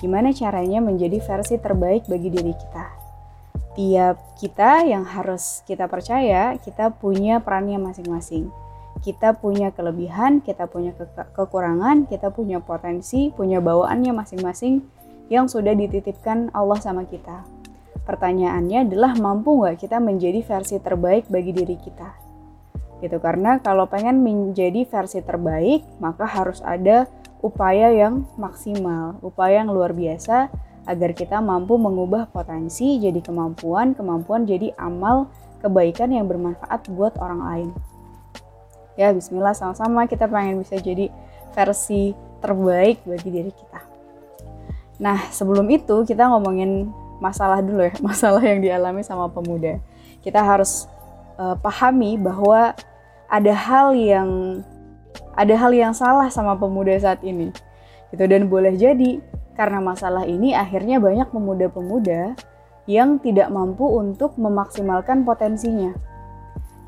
gimana caranya menjadi versi terbaik bagi diri kita. Tiap kita yang harus kita percaya, kita punya perannya masing-masing. Kita punya kelebihan, kita punya ke kekurangan, kita punya potensi, punya bawaannya masing-masing yang sudah dititipkan Allah sama kita. Pertanyaannya adalah mampu nggak kita menjadi versi terbaik bagi diri kita? Gitu karena kalau pengen menjadi versi terbaik, maka harus ada upaya yang maksimal, upaya yang luar biasa agar kita mampu mengubah potensi jadi kemampuan, kemampuan jadi amal kebaikan yang bermanfaat buat orang lain. Ya, bismillah sama-sama kita pengen bisa jadi versi terbaik bagi diri kita. Nah, sebelum itu kita ngomongin masalah dulu ya, masalah yang dialami sama pemuda. Kita harus uh, pahami bahwa ada hal yang ada hal yang salah sama pemuda saat ini. Gitu dan boleh jadi karena masalah ini akhirnya banyak pemuda-pemuda yang tidak mampu untuk memaksimalkan potensinya.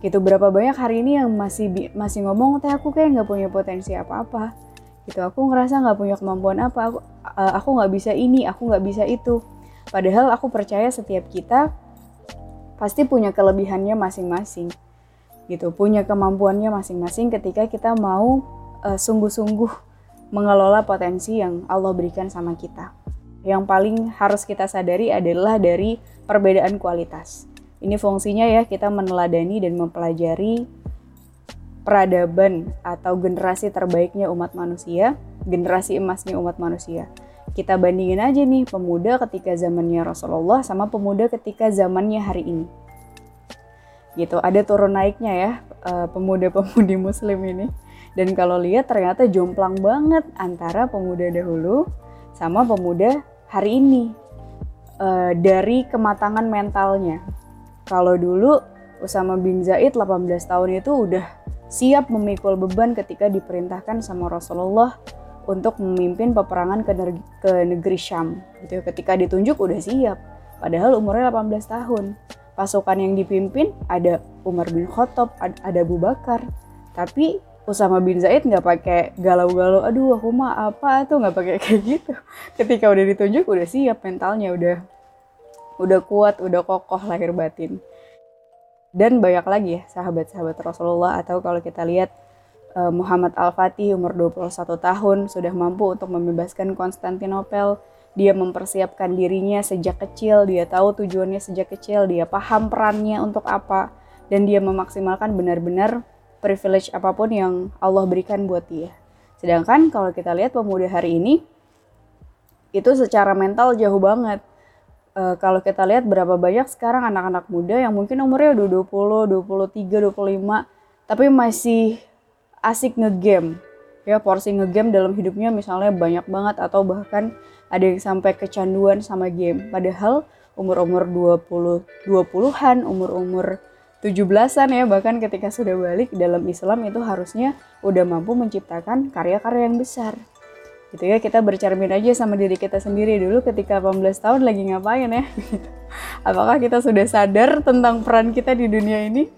Gitu berapa banyak hari ini yang masih masih ngomong teh aku kayak nggak punya potensi apa-apa. Gitu aku ngerasa nggak punya kemampuan apa. Aku uh, aku nggak bisa ini, aku nggak bisa itu. Padahal aku percaya setiap kita pasti punya kelebihannya masing-masing gitu punya kemampuannya masing-masing ketika kita mau uh, sungguh-sungguh mengelola potensi yang Allah berikan sama kita. Yang paling harus kita sadari adalah dari perbedaan kualitas. Ini fungsinya ya kita meneladani dan mempelajari peradaban atau generasi terbaiknya umat manusia, generasi emasnya umat manusia. Kita bandingin aja nih pemuda ketika zamannya Rasulullah sama pemuda ketika zamannya hari ini gitu. Ada turun naiknya ya uh, pemuda-pemudi muslim ini. Dan kalau lihat ternyata jomplang banget antara pemuda dahulu sama pemuda hari ini uh, dari kematangan mentalnya. Kalau dulu Usama bin Zaid 18 tahun itu udah siap memikul beban ketika diperintahkan sama Rasulullah untuk memimpin peperangan ke, negeri, ke negeri Syam gitu ketika ditunjuk udah siap padahal umurnya 18 tahun pasukan yang dipimpin ada Umar bin Khattab, ada Abu Bakar. Tapi Usama bin Zaid nggak pakai galau-galau, aduh aku mah apa tuh nggak pakai kayak gitu. Ketika udah ditunjuk udah siap mentalnya udah udah kuat, udah kokoh lahir batin. Dan banyak lagi ya sahabat-sahabat Rasulullah atau kalau kita lihat eh, Muhammad Al-Fatih umur 21 tahun sudah mampu untuk membebaskan Konstantinopel dia mempersiapkan dirinya sejak kecil, dia tahu tujuannya sejak kecil, dia paham perannya untuk apa, dan dia memaksimalkan benar-benar privilege apa pun yang Allah berikan buat dia. Sedangkan kalau kita lihat pemuda hari ini, itu secara mental jauh banget. E, kalau kita lihat berapa banyak sekarang anak-anak muda yang mungkin umurnya udah 20, 23, 25, tapi masih asik ngegame. Ya, porsi ngegame dalam hidupnya misalnya banyak banget atau bahkan ada yang sampai kecanduan sama game. Padahal umur-umur 20 20-an, umur-umur 17-an ya bahkan ketika sudah balik dalam Islam itu harusnya udah mampu menciptakan karya-karya yang besar. Gitu ya, kita bercermin aja sama diri kita sendiri dulu ketika 18 tahun lagi ngapain ya. Apakah kita sudah sadar tentang peran kita di dunia ini?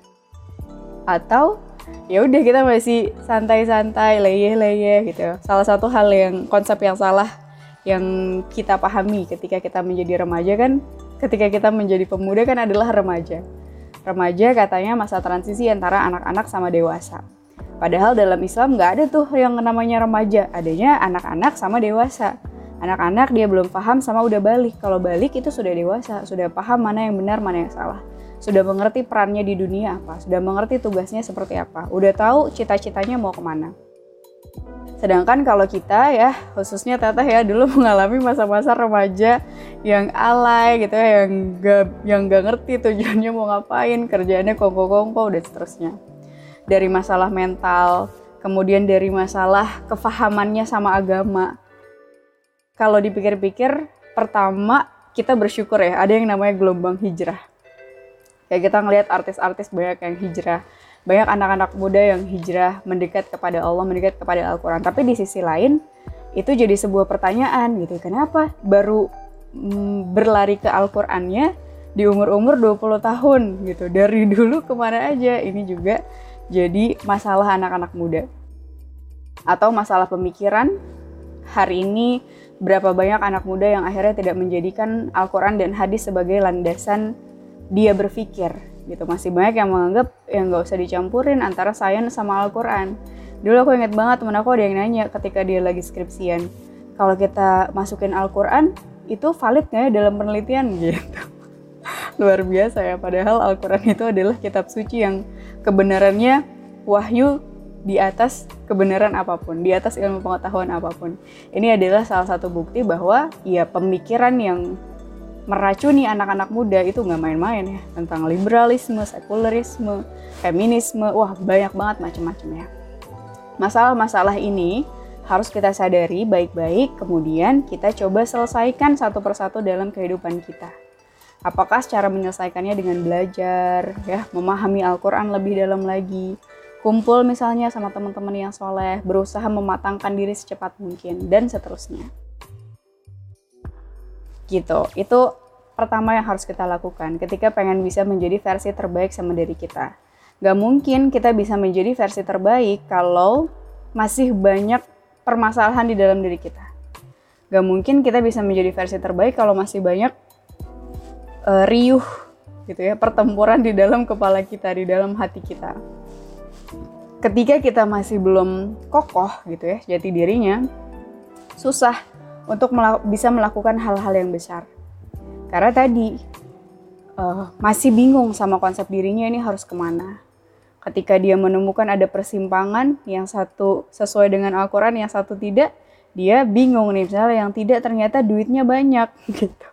Atau ya udah kita masih santai-santai, leyeh-leyeh gitu. Salah satu hal yang konsep yang salah yang kita pahami ketika kita menjadi remaja kan ketika kita menjadi pemuda kan adalah remaja. Remaja katanya masa transisi antara anak-anak sama dewasa. Padahal dalam Islam nggak ada tuh yang namanya remaja, adanya anak-anak sama dewasa. Anak-anak dia belum paham sama udah balik. Kalau balik itu sudah dewasa, sudah paham mana yang benar, mana yang salah. Sudah mengerti perannya di dunia apa, sudah mengerti tugasnya seperti apa, udah tahu cita-citanya mau ke mana. Sedangkan kalau kita ya khususnya teteh ya dulu mengalami masa-masa remaja yang alay gitu ya yang gak yang gak ngerti tujuannya mau ngapain kerjaannya kongko-kongko dan seterusnya. Dari masalah mental kemudian dari masalah kefahamannya sama agama. Kalau dipikir-pikir pertama kita bersyukur ya ada yang namanya gelombang hijrah. Kayak kita ngelihat artis-artis banyak yang hijrah banyak anak-anak muda yang hijrah mendekat kepada Allah, mendekat kepada Al-Quran. Tapi di sisi lain, itu jadi sebuah pertanyaan gitu. Kenapa baru mm, berlari ke Al-Qurannya di umur-umur 20 tahun gitu. Dari dulu ke mana aja. Ini juga jadi masalah anak-anak muda. Atau masalah pemikiran, hari ini berapa banyak anak muda yang akhirnya tidak menjadikan Al-Quran dan hadis sebagai landasan dia berpikir gitu. Masih banyak yang menganggap yang nggak usah dicampurin antara sains sama Al-Quran. Dulu aku inget banget temen aku ada yang nanya ketika dia lagi skripsian kalau kita masukin Al-Quran itu valid nggak ya dalam penelitian? Gitu. Luar biasa ya padahal Al-Quran itu adalah kitab suci yang kebenarannya wahyu di atas kebenaran apa pun, di atas ilmu pengetahuan apa pun. Ini adalah salah satu bukti bahwa ya pemikiran yang meracuni anak-anak muda itu nggak main-main ya tentang liberalisme, sekularisme, feminisme, wah banyak banget macam-macam ya. Masalah-masalah ini harus kita sadari baik-baik, kemudian kita coba selesaikan satu persatu dalam kehidupan kita. Apakah cara menyelesaikannya dengan belajar, ya, memahami Al-Quran lebih dalam lagi, kumpul misalnya sama teman-teman yang soleh, berusaha mematangkan diri secepat mungkin, dan seterusnya. Gitu, itu pertama yang harus kita lakukan ketika pengen bisa menjadi versi terbaik sama diri kita. Gak mungkin kita bisa menjadi versi terbaik kalau masih banyak permasalahan di dalam diri kita. Gak mungkin kita bisa menjadi versi terbaik kalau masih banyak uh, riuh gitu ya, pertempuran di dalam kepala kita, di dalam hati kita ketika kita masih belum kokoh gitu ya jati dirinya susah untuk melak bisa melakukan hal-hal yang besar. Karena tadi uh, masih bingung sama konsep dirinya ini harus ke mana. Ketika dia menemukan ada persimpangan yang satu sesuai dengan Al-Quran yang satu tidak dia bingung nih misalnya yang tidak ternyata duitnya banyak gitu.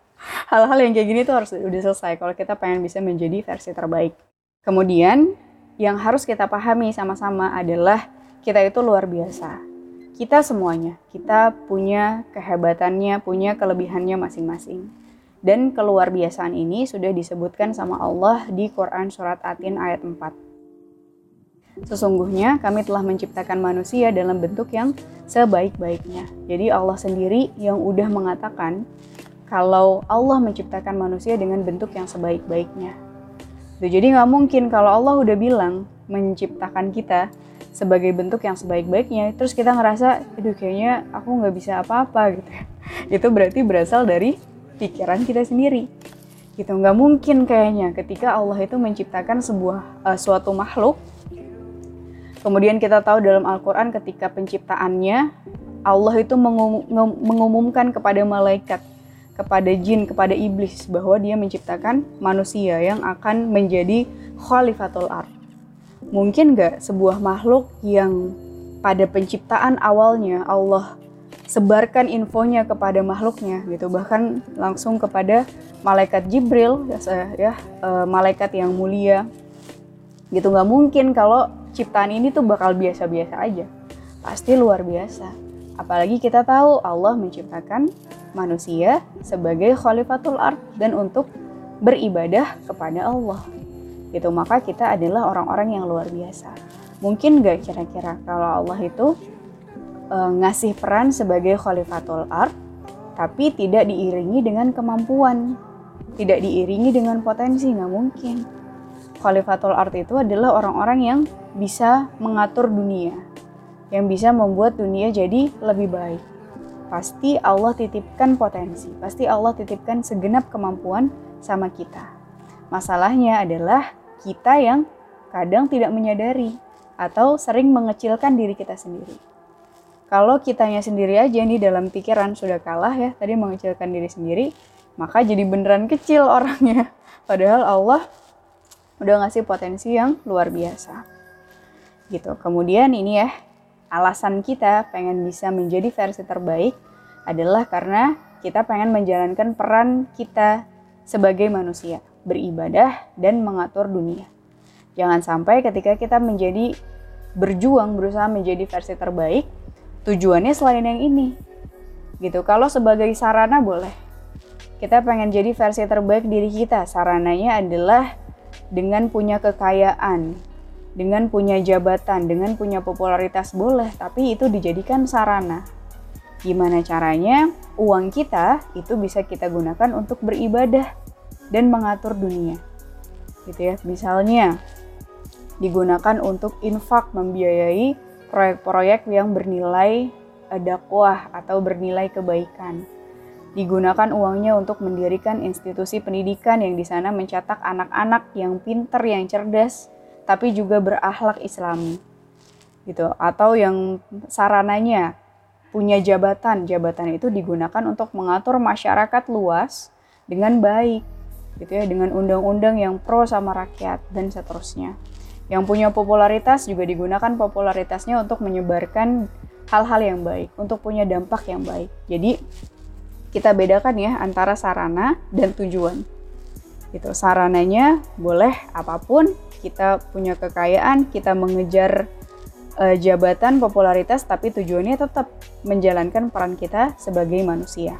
Hal-hal yang kayak gini tuh harus udah selesai kalau kita pengen bisa menjadi versi terbaik. Kemudian yang harus kita pahami sama-sama adalah kita itu luar biasa. Kita semuanya, kita punya kehebatannya, punya kelebihannya masing-masing. Dan keluar biasaan ini sudah disebutkan sama Allah di Quran Surat Atin ayat 4. Sesungguhnya kami telah menciptakan manusia dalam bentuk yang sebaik-baiknya. Jadi Allah sendiri yang udah mengatakan kalau Allah menciptakan manusia dengan bentuk yang sebaik-baiknya. Jadi nggak mungkin kalau Allah udah bilang menciptakan kita sebagai bentuk yang sebaik-baiknya, terus kita ngerasa, aduh kayaknya aku nggak bisa apa-apa gitu. Itu berarti berasal dari pikiran kita sendiri. Gitu nggak mungkin kayaknya ketika Allah itu menciptakan sebuah uh, suatu makhluk. Kemudian kita tahu dalam Al-Quran ketika penciptaannya Allah itu mengum mengumumkan kepada malaikat kepada jin, kepada iblis bahwa dia menciptakan manusia yang akan menjadi khalifatul ard. Mungkin gak sebuah makhluk yang pada penciptaan awalnya Allah sebarkan infonya kepada makhluknya gitu. Bahkan langsung kepada malaikat Jibril ya, ya e, malaikat yang mulia. Gitu nggak mungkin kalau ciptaan ini tuh bakal biasa-biasa aja. Pasti luar biasa. Apalagi kita tahu Allah menciptakan manusia sebagai khalifatul ard dan untuk beribadah kepada Allah. Gitu, maka kita adalah orang-orang yang luar biasa. Mungkin gak kira-kira kalau Allah itu e, ngasih peran sebagai khalifatul ard, tapi tidak diiringi dengan kemampuan, tidak diiringi dengan potensi, nggak mungkin. Khalifatul ard itu adalah orang-orang yang bisa mengatur dunia, yang bisa membuat dunia jadi lebih baik pasti Allah titipkan potensi, pasti Allah titipkan segenap kemampuan sama kita. Masalahnya adalah kita yang kadang tidak menyadari atau sering mengecilkan diri kita sendiri. Kalau kitanya sendiri aja nih dalam pikiran sudah kalah ya, tadi mengecilkan diri sendiri, maka jadi beneran kecil orangnya. Padahal Allah udah ngasih potensi yang luar biasa. Gitu. Kemudian ini ya, alasan kita pengen bisa menjadi versi terbaik adalah karena kita pengen menjalankan peran kita sebagai manusia, beribadah dan mengatur dunia. Jangan sampai ketika kita menjadi berjuang berusaha menjadi versi terbaik, tujuannya selain yang ini. Gitu. Kalau sebagai sarana boleh. Kita pengen jadi versi terbaik diri kita. Sarananya adalah dengan punya kekayaan, dengan punya jabatan, dengan punya popularitas boleh, tapi itu dijadikan sarana. Gimana caranya uang kita itu bisa kita gunakan untuk beribadah dan mengatur dunia. Gitu ya. Misalnya digunakan untuk infak membiayai proyek-proyek yang bernilai dakwah atau bernilai kebaikan. Digunakan uangnya untuk mendirikan institusi pendidikan yang di sana mencetak anak-anak yang pinter, yang cerdas, tapi juga berakhlak islami. Gitu. Atau yang sarananya punya jabatan. Jabatan itu digunakan untuk mengatur masyarakat luas dengan baik gitu ya dengan undang-undang yang pro sama rakyat dan seterusnya. Yang punya popularitas juga digunakan popularitasnya untuk menyebarkan hal-hal yang baik, untuk punya dampak yang baik. Jadi kita bedakan ya antara sarana dan tujuan. Gitu. Sarananya boleh apa pun, kita punya kekayaan, kita mengejar uh, jabatan popularitas tapi tujuannya tetap menjalankan peran kita sebagai manusia.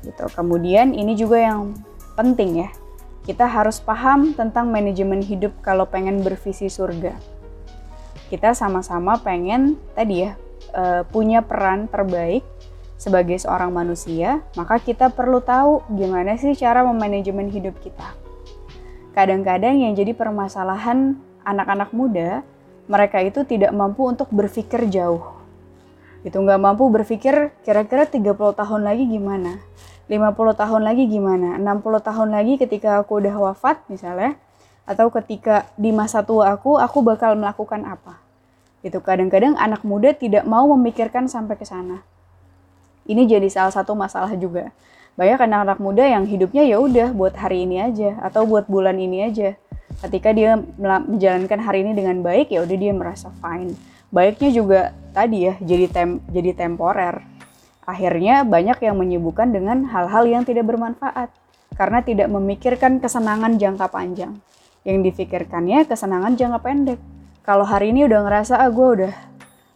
Gitu. Kemudian ini juga yang penting ya. Kita harus paham tentang manajemen hidup kalau pengen bervisi surga. Kita sama-sama pengen tadi ya uh, punya peran terbaik sebagai seorang manusia, maka kita perlu tahu gimana sih cara memanajemen hidup kita. Kadang-kadang yang jadi permasalahan anak-anak muda, mereka itu tidak mampu untuk berpikir jauh. Itu nggak mampu berpikir kira-kira 30 tahun lagi gimana 50 tahun lagi gimana? 60 tahun lagi ketika aku udah wafat misalnya atau ketika di masa tua aku aku bakal melakukan apa? Itu kadang-kadang anak muda tidak mau memikirkan sampai ke sana. Ini jadi salah satu masalah juga. Banyak anak-anak muda yang hidupnya ya udah buat hari ini aja atau buat bulan ini aja. Ketika dia menjalankan hari ini dengan baik ya udah dia merasa fine. Baiknya juga tadi ya jadi tem jadi temporer Akhirnya banyak yang menyibukkan dengan hal-hal yang tidak bermanfaat karena tidak memikirkan kesenangan jangka panjang. Yang difikirkannya kesenangan jangka pendek. Kalau hari ini udah ngerasa ah gue udah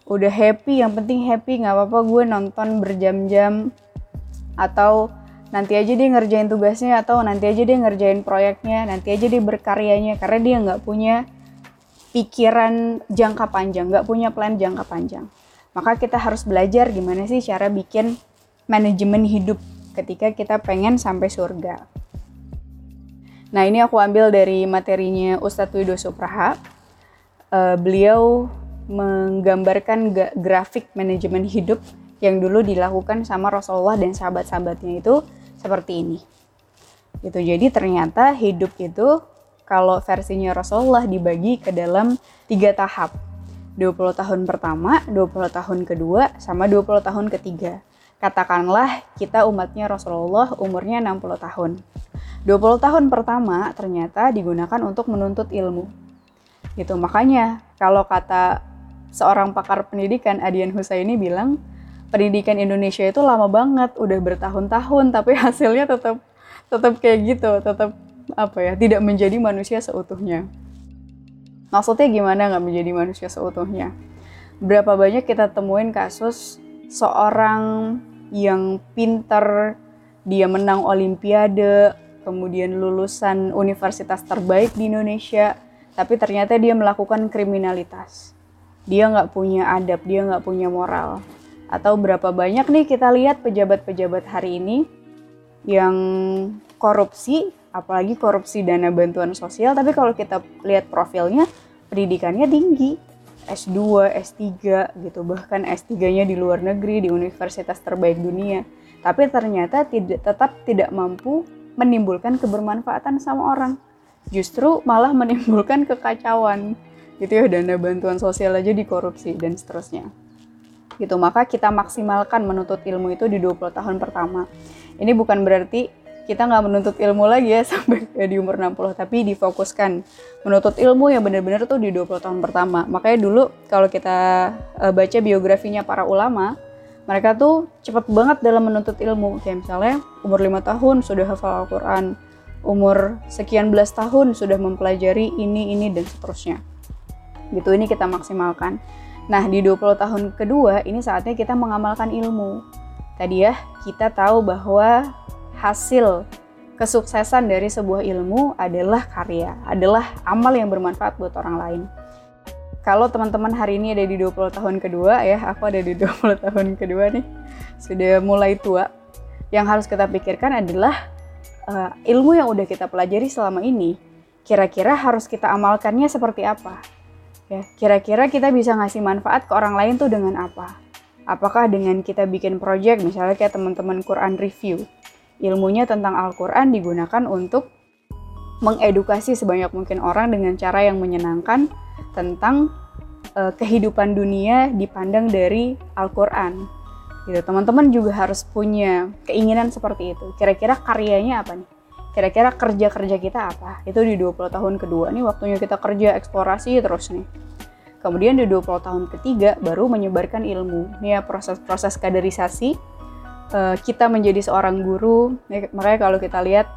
udah happy, yang penting happy, nggak apa-apa gue nonton berjam-jam atau nanti aja dia ngerjain tugasnya atau nanti aja dia ngerjain proyeknya, nanti aja dia berkaryanya karena dia nggak punya pikiran jangka panjang, nggak punya plan jangka panjang. Maka kita harus belajar gimana sih cara bikin manajemen hidup ketika kita pengen sampai surga. Nah ini aku ambil dari materinya Ustadz Wido Supraha. Uh, beliau menggambarkan grafik manajemen hidup yang dulu dilakukan sama Rasulullah dan sahabat-sahabatnya itu seperti ini. Gitu. Jadi ternyata hidup itu kalau versinya Rasulullah dibagi ke dalam tiga tahap. 20 tahun pertama, 20 tahun kedua, sama 20 tahun ketiga. Katakanlah kita umatnya Rasulullah umurnya 60 tahun. 20 tahun pertama ternyata digunakan untuk menuntut ilmu. Gitu, makanya kalau kata seorang pakar pendidikan Adian Husaini bilang, pendidikan Indonesia itu lama banget, udah bertahun-tahun tapi hasilnya tetap tetap kayak gitu, tetap apa ya, tidak menjadi manusia seutuhnya. Maksudnya gimana nggak menjadi manusia seutuhnya? Berapa banyak kita temuin kasus seorang yang pinter, dia menang olimpiade, kemudian lulusan universitas terbaik di Indonesia, tapi ternyata dia melakukan kriminalitas. Dia nggak punya adab, dia nggak punya moral. Atau berapa banyak nih kita lihat pejabat-pejabat hari ini yang korupsi apalagi korupsi dana bantuan sosial tapi kalau kita lihat profilnya pendidikannya tinggi. S2, S3 gitu bahkan S3-nya di luar negeri di universitas terbaik dunia. Tapi ternyata tidak tetap tidak mampu menimbulkan kebermanfaatan sama orang. Justru malah menimbulkan kekacauan. Gitu ya dana bantuan sosial aja dikorupsi dan seterusnya. Gitu maka kita maksimalkan menuntut ilmu itu di 20 tahun pertama. Ini bukan berarti kita nggak menuntut ilmu lagi ya sampai di umur 60 tapi difokuskan. Menuntut ilmu yang benar-benar tuh di 20 tahun pertama. Makanya dulu kalau kita uh, baca biografinya para ulama mereka tuh cepet banget dalam menuntut ilmu. Kayak misalnya umur 5 tahun sudah hafal Al-Quran umur sekian belas tahun sudah mempelajari ini ini dan seterusnya. Gitu ini kita maksimalkan. Nah di 20 tahun kedua ini saatnya kita mengamalkan ilmu. Tadi ya kita tahu bahwa hasil kesuksesan dari sebuah ilmu adalah karya, adalah amal yang bermanfaat buat orang lain. Kalau teman-teman hari ini ada di 20 tahun kedua ya, aku ada di 20 tahun kedua nih, sudah mulai tua. Yang harus kita pikirkan adalah uh, ilmu yang udah kita pelajari selama ini, kira-kira harus kita amalkannya seperti apa? Ya, kira-kira kita bisa ngasih manfaat ke orang lain tuh dengan apa? Apakah dengan kita bikin project, misalnya kayak teman-teman Quran review, ilmunya tentang Al-Quran digunakan untuk mengedukasi sebanyak mungkin orang dengan cara yang menyenangkan tentang uh, kehidupan dunia dipandang dari Al-Quran. Gitu, teman-teman juga harus punya keinginan seperti itu. Kira-kira karyanya apa nih? Kira-kira kerja-kerja kita apa? Itu di 20 tahun kedua nih waktunya kita kerja eksplorasi terus nih Kemudian di 20 tahun ketiga baru menyebarkan ilmu. Ini ya proses-proses kaderisasi. Uh, kita menjadi seorang guru. Makanya kalau kita lihat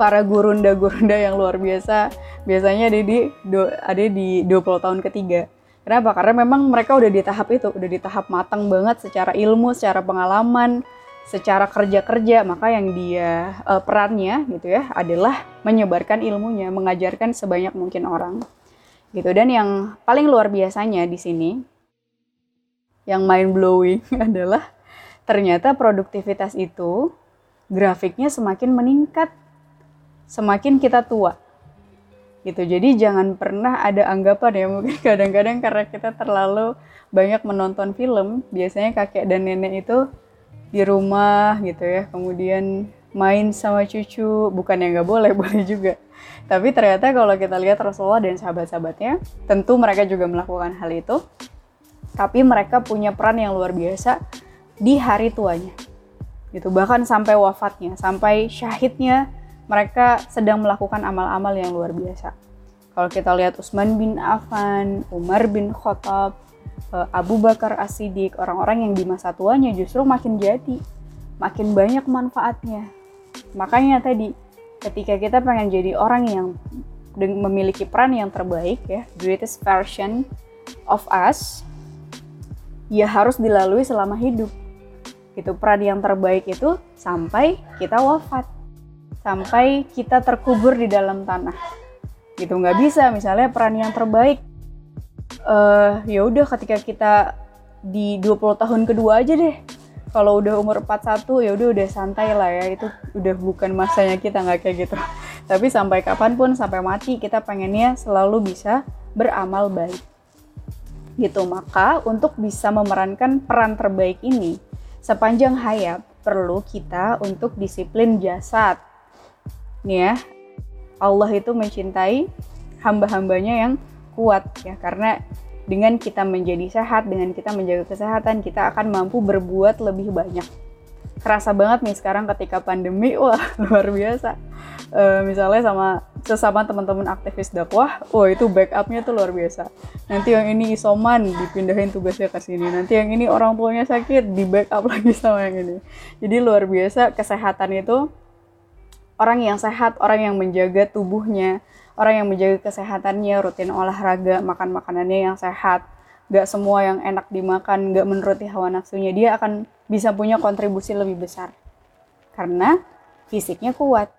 para gurunda-gurunda yang luar biasa biasanya ada di do, ada di 20 tahun ketiga. Kenapa? Karena memang mereka udah di tahap itu, udah di tahap matang banget secara ilmu, secara pengalaman, secara kerja-kerja. Maka yang dia uh, perannya gitu ya adalah menyebarkan ilmunya, mengajarkan sebanyak mungkin orang gitu dan yang paling luar biasanya di sini yang mind blowing adalah ternyata produktivitas itu grafiknya semakin meningkat. Semakin kita tua. Gitu. Jadi jangan pernah ada anggapan ya mungkin kadang-kadang karena kita terlalu banyak menonton film biasanya kakek dan nenek itu di rumah gitu ya kemudian main sama cucu bukan yang nggak boleh boleh juga. Tapi ternyata kalau kita lihat Rasulullah dan sahabat-sahabatnya tentu mereka juga melakukan hal itu. Tapi mereka punya peran yang luar biasa di hari tuanya. Gitu bahkan sampai wafatnya sampai syahidnya mereka sedang melakukan amal-amal yang luar biasa. Kalau kita lihat Utsman bin Affan Umar bin Khattab eh, Abu Bakar As-Siddiq orang-orang yang di masa tuanya justru makin jadi makin banyak manfaatnya. Makanya tadi ketika kita pengen jadi orang yang memiliki peran yang terbaik ya, greatest version of us, ya harus dilalui selama hidup. Itu peran yang terbaik itu sampai kita wafat. Sampai kita terkubur di dalam tanah. Gitu nggak bisa. Misalnya peran yang terbaik uh, ya udah ketika kita di 20 tahun kedua aja deh. Kalau udah umur 41 ya udah udah santai lah ya. Itu udah bukan masanya kita nggak kayak gitu. Tapi sampai kapan pun sampai mati kita pengennya selalu bisa beramal baik. Gitu. Maka untuk bisa memerankan peran terbaik ini sepanjang hayat perlu kita untuk disiplin jasad nih ya Allah itu mencintai hamba-hambanya yang kuat ya karena dengan kita menjadi sehat, dengan kita menjaga kesehatan, kita akan mampu berbuat lebih banyak. Kerasa banget nih sekarang ketika pandemi, wah luar biasa. E, misalnya sama sesama teman-teman aktivis dakwah, wah itu backupnya tuh luar biasa. Nanti yang ini isoman, dipindahin tugasnya ke sini. Nanti yang ini orang tuanya sakit, di backup lagi sama yang ini. Jadi luar biasa kesehatan itu orang yang sehat, orang yang menjaga tubuhnya, orang yang menjaga kesehatannya, rutin olahraga, makan makanannya yang sehat, gak semua yang enak dimakan, gak menuruti hawa nafsunya, dia akan bisa punya kontribusi lebih besar. Karena fisiknya kuat.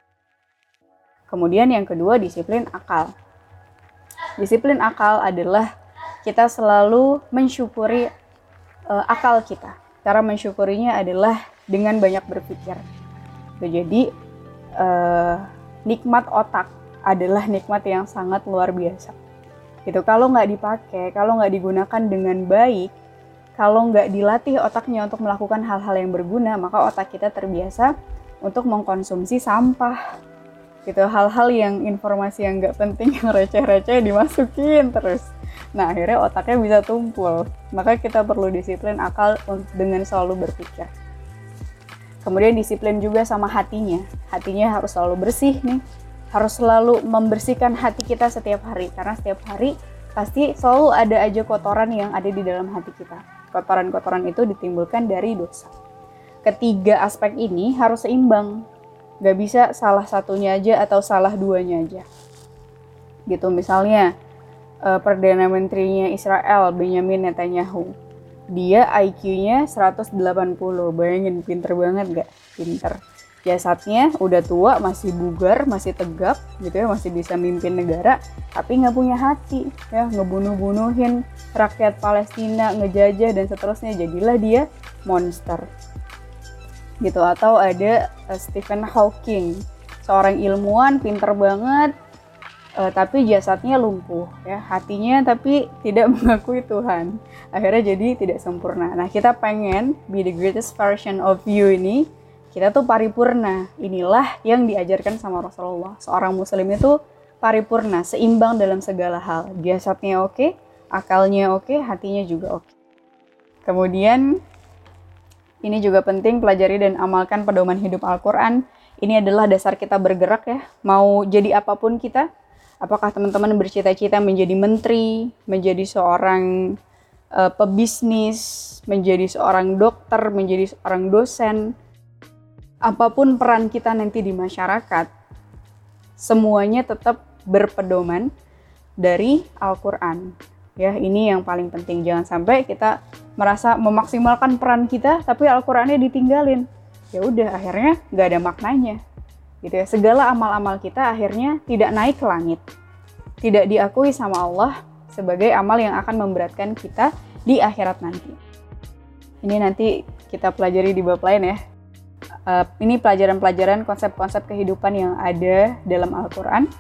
Kemudian yang kedua, disiplin akal. Disiplin akal adalah kita selalu mensyukuri uh, akal kita. Cara mensyukurinya adalah dengan banyak berpikir. Jadi uh, nikmat otak adalah nikmat yang sangat luar biasa. Gitu. Kalau nggak dipakai, kalau nggak digunakan dengan baik, kalau nggak dilatih otaknya untuk melakukan hal-hal yang berguna, maka otak kita terbiasa untuk mengkonsumsi sampah. Gitu, hal-hal yang informasi yang nggak penting, yang receh-receh dimasukin terus. Nah, akhirnya otaknya bisa tumpul. Maka kita perlu disiplin akal dengan selalu berpikir. Kemudian disiplin juga sama hatinya. Hatinya harus selalu bersih nih harus selalu membersihkan hati kita setiap hari karena setiap hari pasti selalu ada aja kotoran yang ada di dalam hati kita. Kotoran-kotoran itu ditimbulkan dari dosa. Ketiga aspek ini harus seimbang. Gak bisa salah satunya aja atau salah duanya aja. Gitu misalnya uh, Perdana Menterinya Israel Benjamin Netanyahu. Dia IQ-nya 180. Bayangin pinter banget gak? Pinter jasadnya udah tua masih bugar masih tegap gitu ya masih bisa mimpin negara tapi nggak punya hati ya ngebunuh-bunuhin rakyat Palestina ngejajah dan seterusnya jadilah dia monster. Gitu. Atau ada uh, Stephen Hawking. Seorang ilmuwan pinter banget uh, tapi jasadnya lumpuh ya. Hatinya tapi tidak mengakui Tuhan. Akhirnya jadi tidak sempurna. Nah kita pengen be the greatest version of you ini kita tuh paripurna. Inilah yang diajarkan sama Rasulullah. Seorang muslim itu paripurna seimbang dalam segala hal. Jasadnya oke akalnya oke hatinya juga oke kemudian ini juga penting pelajari dan amalkan pedoman hidup Al-Quran ini adalah dasar kita bergerak ya mau jadi apa pun kita Apakah teman-teman bercita-cita menjadi menteri, menjadi seorang uh, pebisnis, menjadi seorang dokter, menjadi seorang dosen? Apa pun peran kita nanti di masyarakat, semuanya tetap berpedoman dari Al-Qur'an. Ya, ini yang paling penting. Jangan sampai kita merasa memaksimalkan peran kita tapi Al-Qur'annya ditinggalin. Ya udah, akhirnya nggak ada maknanya. Gitu ya segala amal-amal kita akhirnya tidak naik ke langit. Tidak diakui sama Allah sebagai amal yang akan memberatkan kita di akhirat nanti. Ini nanti kita pelajari di bab lain ya. Uh, ini pelajaran-pelajaran konsep-konsep kehidupan yang ada dalam Al-Quran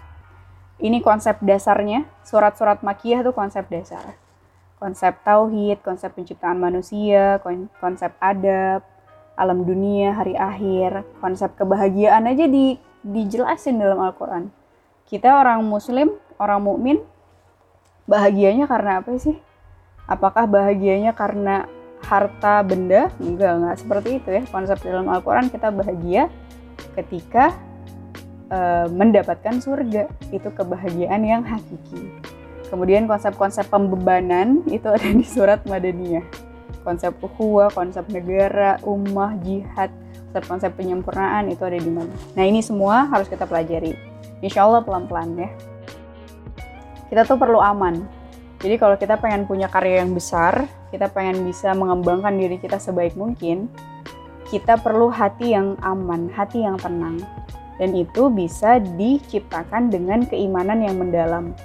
ini konsep dasarnya surat-surat makiyah itu konsep dasar konsep tauhid, konsep penciptaan manusia, konsep adab, alam dunia, hari akhir, konsep kebahagiaan aja di, dijelasin dalam Al-Quran. Kita orang muslim, orang mukmin, bahagianya karena apa sih? Apakah bahagianya karena harta benda? Enggak, enggak seperti itu ya. Konsep dalam Al-Quran kita bahagia ketika uh, mendapatkan surga. Itu kebahagiaan yang hakiki. Kemudian konsep-konsep pembebanan itu ada di surat Madaniyah konsep ukhuwah, konsep negara, ummah, jihad, konsep-konsep penyempurnaan itu ada di mana. Nah ini semua harus kita pelajari. Insya Allah pelan-pelan ya. Kita tuh perlu aman. Jadi kalau kita pengen punya karya yang besar, kita pengen bisa mengembangkan diri kita sebaik mungkin, kita perlu hati yang aman, hati yang tenang. Dan itu bisa diciptakan dengan keimanan yang mendalam.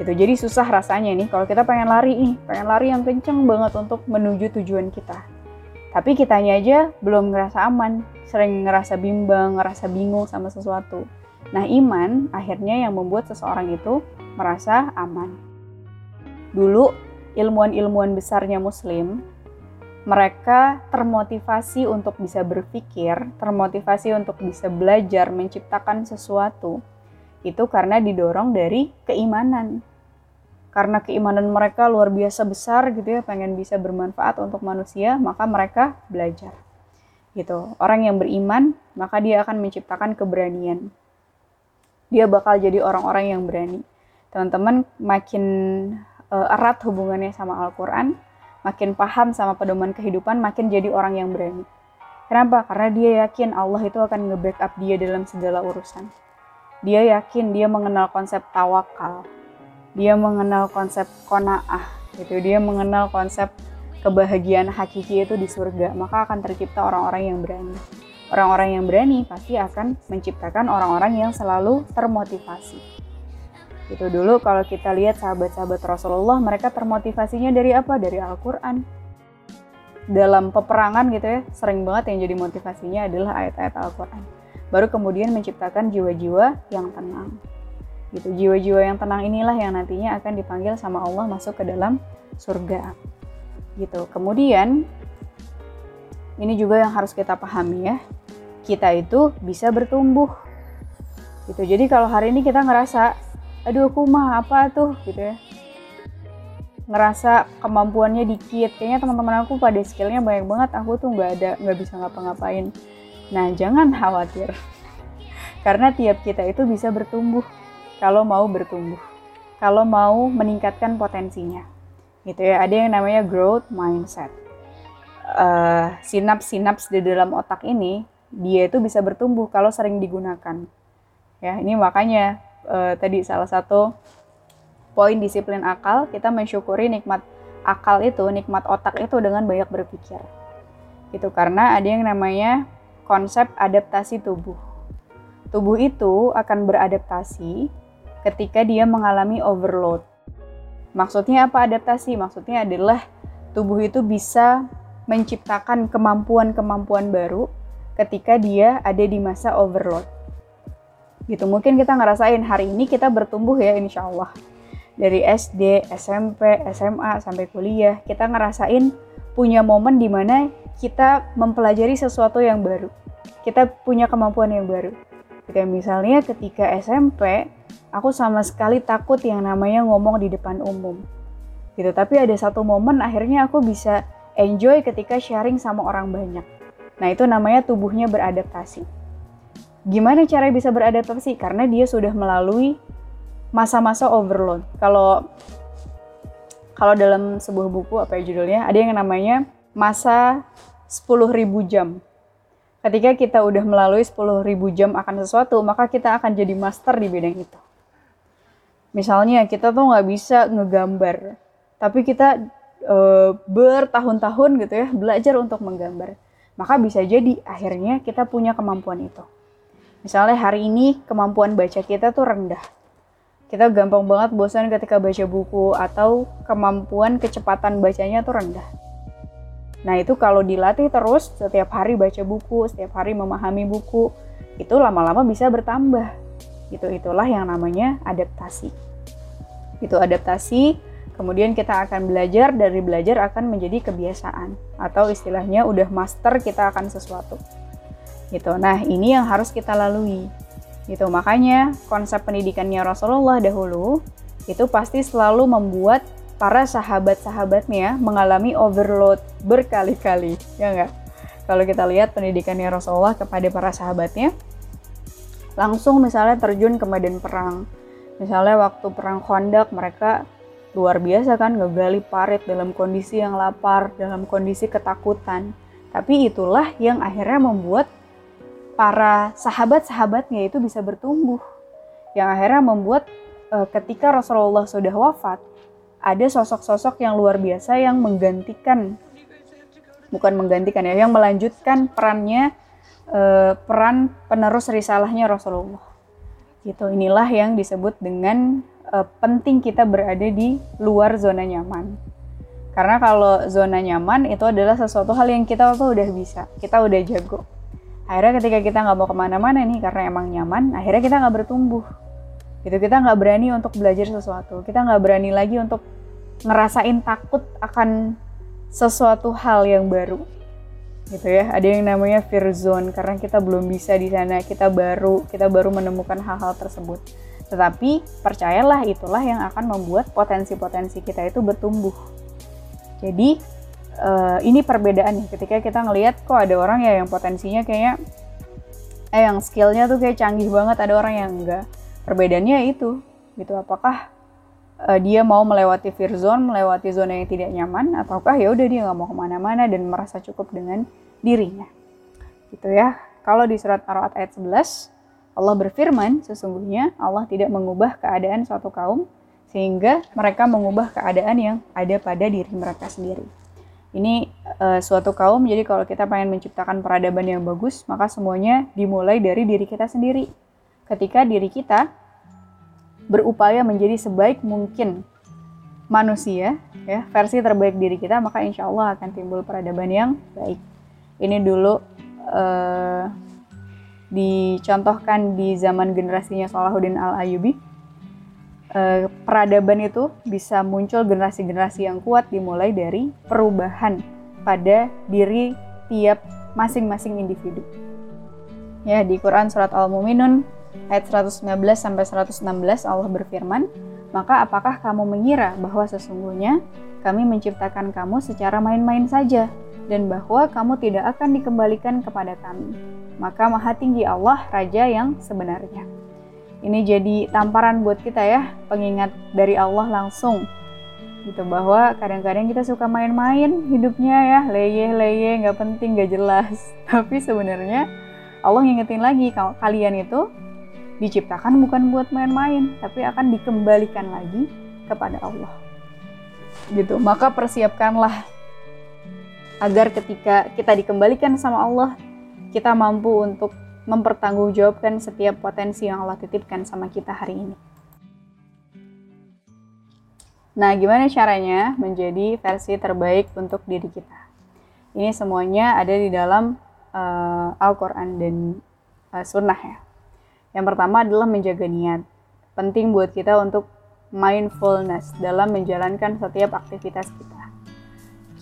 Gitu. Jadi susah rasanya nih kalau kita pengen lari nih pengen lari yang kenceng banget untuk menuju tujuan kita. Tapi kitanya aja belum ngerasa aman sering ngerasa bimbang ngerasa bingung sama sesuatu. Nah iman akhirnya yang membuat seseorang itu merasa aman. Dulu ilmuwan-ilmuwan besarnya muslim mereka termotivasi untuk bisa berpikir, termotivasi untuk bisa belajar menciptakan sesuatu itu karena didorong dari keimanan. Karena keimanan mereka luar biasa besar gitu ya, pengen bisa bermanfaat untuk manusia, maka mereka belajar. Gitu. Orang yang beriman, maka dia akan menciptakan keberanian. Dia bakal jadi orang-orang yang berani. Teman-teman makin uh, erat hubungannya sama Al-Qur'an, makin paham sama pedoman kehidupan, makin jadi orang yang berani. Kenapa? Karena dia yakin Allah itu akan nge-backup dia dalam segala urusan. Dia yakin dia mengenal konsep tawakal. Dia mengenal konsep konaah gitu. Dia mengenal konsep kebahagiaan hakiki itu di surga. Maka akan tercipta orang-orang yang berani. Orang-orang yang berani pasti akan menciptakan orang-orang yang selalu termotivasi itu dulu kalau kita lihat sahabat-sahabat Rasulullah mereka termotivasinya dari apa dari Al-Quran dalam peperangan gitu ya sering banget yang jadi motivasinya adalah ayat-ayat Al-Quran baru kemudian menciptakan jiwa-jiwa yang tenang. Gitu, jiwa-jiwa yang tenang inilah yang nantinya akan dipanggil sama Allah masuk ke dalam surga. Gitu. Kemudian ini juga yang harus kita pahami ya. Kita itu bisa bertumbuh. Gitu. Jadi kalau hari ini kita ngerasa aduh aku mah apa tuh gitu ya ngerasa kemampuannya dikit kayaknya teman-teman aku pada skillnya banyak banget aku tuh nggak ada nggak bisa ngapa-ngapain Nah, jangan khawatir. Karena tiap kita itu bisa bertumbuh kalau mau bertumbuh. Kalau mau meningkatkan potensinya. Gitu ya, ada yang namanya growth mindset. Uh, sinaps-sinaps di dalam otak ini dia itu bisa bertumbuh kalau sering digunakan. Ya, ini makanya uh, tadi salah satu poin disiplin akal, kita mensyukuri nikmat akal itu, nikmat otak itu dengan banyak berpikir. Itu karena ada yang namanya konsep adaptasi tubuh. Tubuh itu akan beradaptasi ketika dia mengalami overload. Maksudnya apa adaptasi? Maksudnya adalah tubuh itu bisa menciptakan kemampuan-kemampuan baru ketika dia ada di masa overload. Gitu. Mungkin kita ngerasain hari ini kita bertumbuh ya insya Allah dari SD, SMP, SMA sampai kuliah kita ngerasain punya momen di mana kita mempelajari sesuatu yang baru. Kita punya kemampuan yang baru. Kayak misalnya ketika SMP aku sama sekali takut yang namanya ngomong di depan umum. Gitu. Tapi ada satu momen akhirnya aku bisa enjoy ketika sharing sama orang banyak. Nah itu namanya tubuhnya beradaptasi Gimana cara bisa beradaptasi? Karena dia sudah melalui masa-masa overload. Kalau kalau dalam sebuah buku apa ya judulnya, ada yang namanya masa 10.000 jam. Ketika kita udah melalui 10.000 jam akan sesuatu, maka kita akan jadi master di bidang itu. Misalnya kita tuh nggak bisa ngegambar, tapi kita e, bertahun-tahun gitu ya belajar untuk menggambar. Maka bisa jadi akhirnya kita punya kemampuan itu. Misalnya hari ini kemampuan baca kita tuh rendah. Kita gampang banget bosan ketika baca buku atau kemampuan kecepatan bacanya tuh rendah. Nah itu kalau dilatih terus setiap hari baca buku, setiap hari memahami buku, itu lama-lama bisa bertambah. Itu itulah yang namanya adaptasi. Itu adaptasi, kemudian kita akan belajar dari belajar akan menjadi kebiasaan atau istilahnya udah master kita akan sesuatu gitu. Nah, ini yang harus kita lalui. Gitu. Makanya konsep pendidikannya Rasulullah dahulu itu pasti selalu membuat para sahabat-sahabatnya mengalami overload berkali-kali, ya enggak? Kalau kita lihat pendidikannya Rasulullah kepada para sahabatnya, langsung misalnya terjun ke medan perang. Misalnya waktu perang Khandaq mereka luar biasa kan ngegali parit dalam kondisi yang lapar, dalam kondisi ketakutan. Tapi itulah yang akhirnya membuat para sahabat-sahabatnya itu bisa bertumbuh. Yang akhirnya membuat e, ketika Rasulullah sudah wafat, ada sosok-sosok yang luar biasa yang menggantikan bukan menggantikan ya, yang melanjutkan perannya e, peran penerus risalahnya Rasulullah. Gitu. Inilah yang disebut dengan e, penting kita berada di luar zona nyaman. Karena kalau zona nyaman itu adalah sesuatu hal yang kita tuh udah bisa, kita udah jago akhirnya ketika kita nggak mau ke mana-mana nih karena emang nyaman akhirnya kita nggak bertumbuh. Gitu kita nggak berani untuk belajar sesuatu. Kita nggak berani lagi untuk ngerasain takut akan sesuatu hal yang baru. Gitu ya ada yang namanya fear zone karena kita belum bisa di sana kita baru kita baru menemukan hal-hal tersebut. Tetapi percayalah itulah yang akan membuat potensi-potensi kita itu bertumbuh. Jadi uh, ini perbedaannya ketika kita ngelihat kok ada orang ya yang potensinya kayaknya eh yang skillnya tuh kayak canggih banget ada orang yang enggak. Perbedaannya itu gitu. Apakah uh, dia mau melewati fear zone melewati zona yang tidak nyaman ataukah ya udah dia nggak mau ke mana-mana dan merasa cukup dengan dirinya? Gitu ya. Kalau di surat Ar-Ra'd ayat 11 Allah berfirman sesungguhnya Allah tidak mengubah keadaan suatu kaum sehingga mereka mengubah keadaan yang ada pada diri mereka sendiri ini uh, suatu kaum jadi kalau kita pengen menciptakan peradaban yang bagus maka semuanya dimulai dari diri kita sendiri. Ketika diri kita berupaya menjadi sebaik mungkin manusia ya versi terbaik diri kita maka insya Allah akan timbul peradaban yang baik. Ini dulu uh, dicontohkan di zaman generasinya Salahuddin Al Ayyubi eh, peradaban itu bisa muncul generasi-generasi yang kuat dimulai dari perubahan pada diri tiap masing-masing individu. Ya, di Quran surat Al-Mu'minun ayat 119 sampai 116 Allah berfirman, "Maka apakah kamu mengira bahwa sesungguhnya kami menciptakan kamu secara main-main saja dan bahwa kamu tidak akan dikembalikan kepada kami?" Maka Maha Tinggi Allah Raja yang sebenarnya ini jadi tamparan buat kita ya, pengingat dari Allah langsung. Gitu bahwa kadang-kadang kita suka main-main hidupnya ya leye-leye nggak penting nggak jelas. Tapi sebenarnya Allah ngingetin lagi kalau kalian itu diciptakan bukan buat main-main tapi akan dikembalikan lagi kepada Allah. Gitu maka persiapkanlah agar ketika kita dikembalikan sama Allah kita mampu untuk mempertanggungjawabkan setiap potensi yang Allah titipkan sama kita hari ini. Nah, gimana caranya menjadi versi terbaik untuk diri kita? Ini semuanya ada di dalam uh, Al-Quran dan uh, Sunnah ya. Yang pertama adalah menjaga niat. Penting buat kita untuk mindfulness dalam menjalankan setiap aktivitas kita.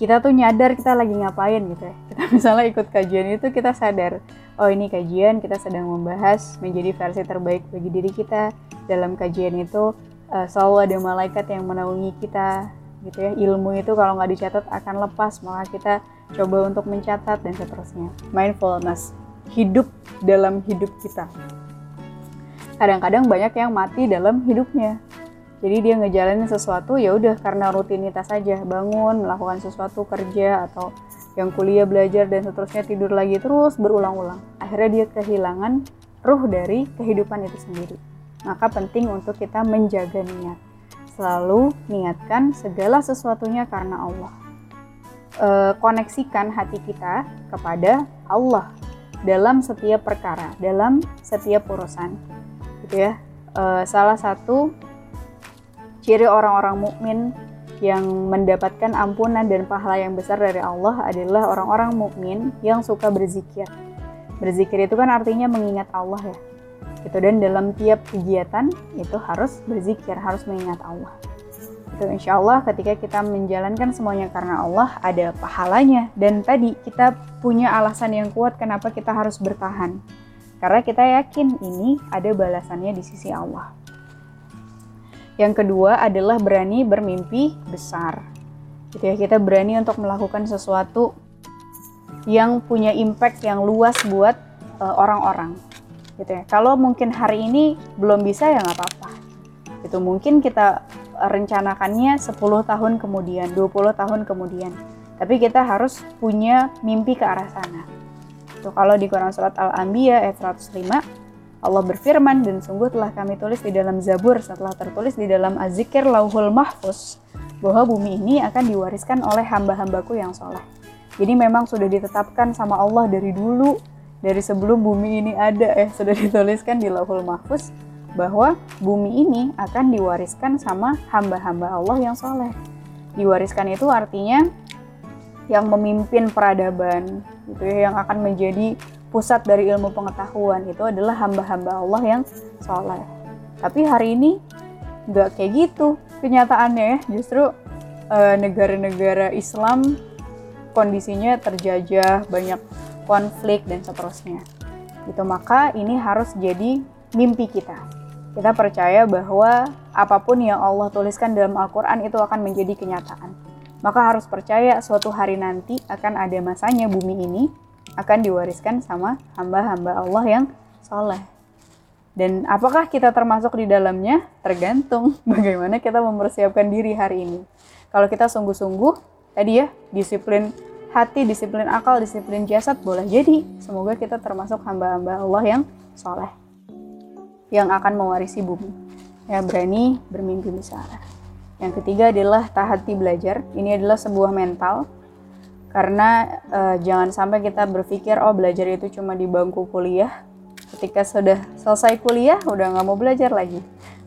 Kita tuh nyadar kita lagi ngapain gitu ya. Kita misalnya ikut kajian itu kita sadar, oh ini kajian kita sedang membahas menjadi versi terbaik bagi diri kita. Dalam kajian itu uh, selalu ada malaikat yang menaungi kita gitu ya. Ilmu itu kalau nggak dicatat akan lepas, maka kita coba untuk mencatat dan seterusnya. Mindfulness, hidup dalam hidup kita. Kadang-kadang banyak yang mati dalam hidupnya jadi dia ngejalanin sesuatu ya udah karena rutinitas saja bangun melakukan sesuatu kerja atau yang kuliah belajar dan seterusnya tidur lagi terus berulang-ulang. Akhirnya dia kehilangan ruh dari kehidupan itu sendiri. Maka penting untuk kita menjaga niat. Selalu niatkan segala sesuatunya karena Allah. E, koneksikan hati kita kepada Allah dalam setiap perkara dalam setiap urusan. Gitu ya. E, salah satu Ciri orang-orang mukmin yang mendapatkan ampunan dan pahala yang besar dari Allah adalah orang-orang mukmin yang suka berzikir. Berzikir itu kan artinya mengingat Allah ya. Itu dan dalam tiap kegiatan itu harus berzikir, harus mengingat Allah. Itu insya Allah ketika kita menjalankan semuanya karena Allah ada pahalanya. Dan tadi kita punya alasan yang kuat kenapa kita harus bertahan. Karena kita yakin ini ada balasannya di sisi Allah. Yang kedua adalah berani bermimpi besar. Gitu ya, kita berani untuk melakukan sesuatu yang punya impact yang luas buat uh, orang-orang. Gitu ya. Kalau mungkin hari ini belum bisa ya nggak apa-apa. Itu mungkin kita rencanakannya 10 tahun kemudian, 20 tahun kemudian. Tapi kita harus punya mimpi ke arah sana. Itu kalau di Quran surat Al-Anbiya ayat 105 Allah berfirman, dan sungguh telah kami tulis di dalam Zabur setelah tertulis di dalam Azikir Lauhul Mahfuz bahwa bumi ini akan diwariskan oleh hamba-hambaku yang soleh. Jadi memang sudah ditetapkan sama Allah dari dulu, dari sebelum bumi ini ada, eh sudah dituliskan di Lauhul Mahfuz bahwa bumi ini akan diwariskan sama hamba-hamba Allah yang soleh. Diwariskan itu artinya yang memimpin peradaban, gitu ya, yang akan menjadi pusat dari ilmu pengetahuan itu adalah hamba-hamba Allah yang soleh. Tapi hari ini nggak kayak gitu kenyataannya ya. Justru eh, negara-negara Islam kondisinya terjajah, banyak konflik dan seterusnya. Itu maka ini harus jadi mimpi kita. Kita percaya bahwa apa pun yang Allah tuliskan dalam Al-Quran itu akan menjadi kenyataan. Maka harus percaya suatu hari nanti akan ada masanya bumi ini akan diwariskan sama hamba-hamba Allah yang soleh. Dan apakah kita termasuk di dalamnya? Tergantung bagaimana kita mempersiapkan diri hari ini. Kalau kita sungguh-sungguh, tadi ya, disiplin hati, disiplin akal, disiplin jasad, boleh jadi. Semoga kita termasuk hamba-hamba Allah yang soleh. Yang akan mewarisi bumi. Ya, berani bermimpi besar. Yang ketiga adalah tahati belajar. Ini adalah sebuah mental karena uh, jangan sampai kita berpikir oh belajar itu cuma di bangku kuliah. Ketika sudah selesai kuliah udah nggak mau belajar lagi.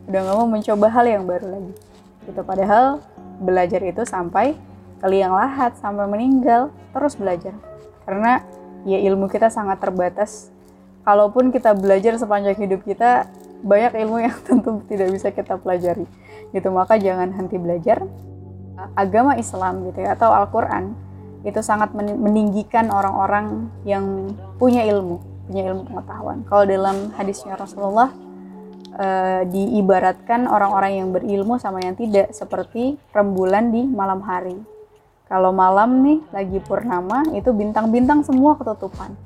Udah nggak mau mencoba hal yang baru lagi. Itu padahal belajar itu sampai ke liang lahat sampai meninggal terus belajar. Karena ya ilmu kita sangat terbatas. Kalaupun kita belajar sepanjang hidup kita banyak ilmu yang tentu tidak bisa kita pelajari. Gitu. Maka jangan henti belajar agama Islam gitu ya atau Al-Quran itu sangat meninggikan orang-orang yang punya ilmu, punya ilmu pengetahuan. Kalau dalam hadisnya Rasulullah e, diibaratkan orang-orang yang berilmu sama yang tidak seperti rembulan di malam hari. Kalau malam nih lagi purnama itu bintang-bintang semua ketutupan.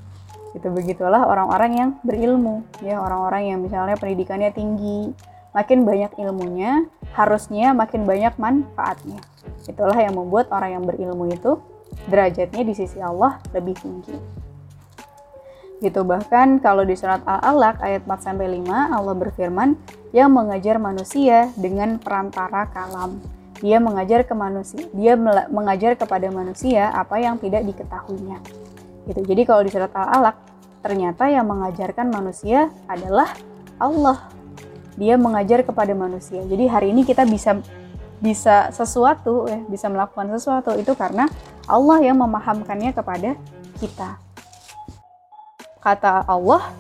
Itu begitulah orang-orang yang berilmu, ya orang-orang yang misalnya pendidikannya tinggi, makin banyak ilmunya, harusnya makin banyak manfaatnya. Itulah yang membuat orang yang berilmu itu derajatnya di sisi Allah lebih tinggi. Gitu bahkan kalau di surat Al-Alaq ayat 4 sampai 5 Allah berfirman yang mengajar manusia dengan perantara kalam. Dia mengajar ke manusia, dia mengajar kepada manusia apa yang tidak diketahuinya. Gitu. Jadi kalau di surat Al-Alaq ternyata yang mengajarkan manusia adalah Allah. Dia mengajar kepada manusia. Jadi hari ini kita bisa bisa sesuatu ya, bisa melakukan sesuatu itu karena Allah yang memahamkannya kepada kita. Kata Allah,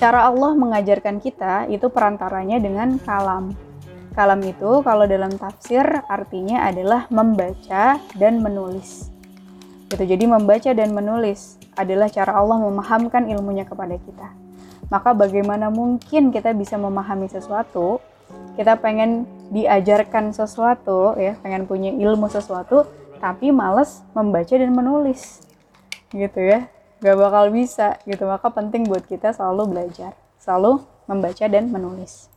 Cara Allah mengajarkan kita itu perantaranya dengan kalam. Kalam itu kalau dalam tafsir artinya adalah membaca dan menulis. Gitu. Jadi membaca dan menulis adalah cara Allah memahamkan ilmunya kepada kita. Maka bagaimana mungkin kita bisa memahami sesuatu? Kita pengen diajarkan sesuatu ya, pengen punya ilmu sesuatu, tapi males membaca dan menulis. Gitu ya. Gak bakal bisa gitu. Maka penting buat kita selalu belajar. Selalu membaca dan menulis.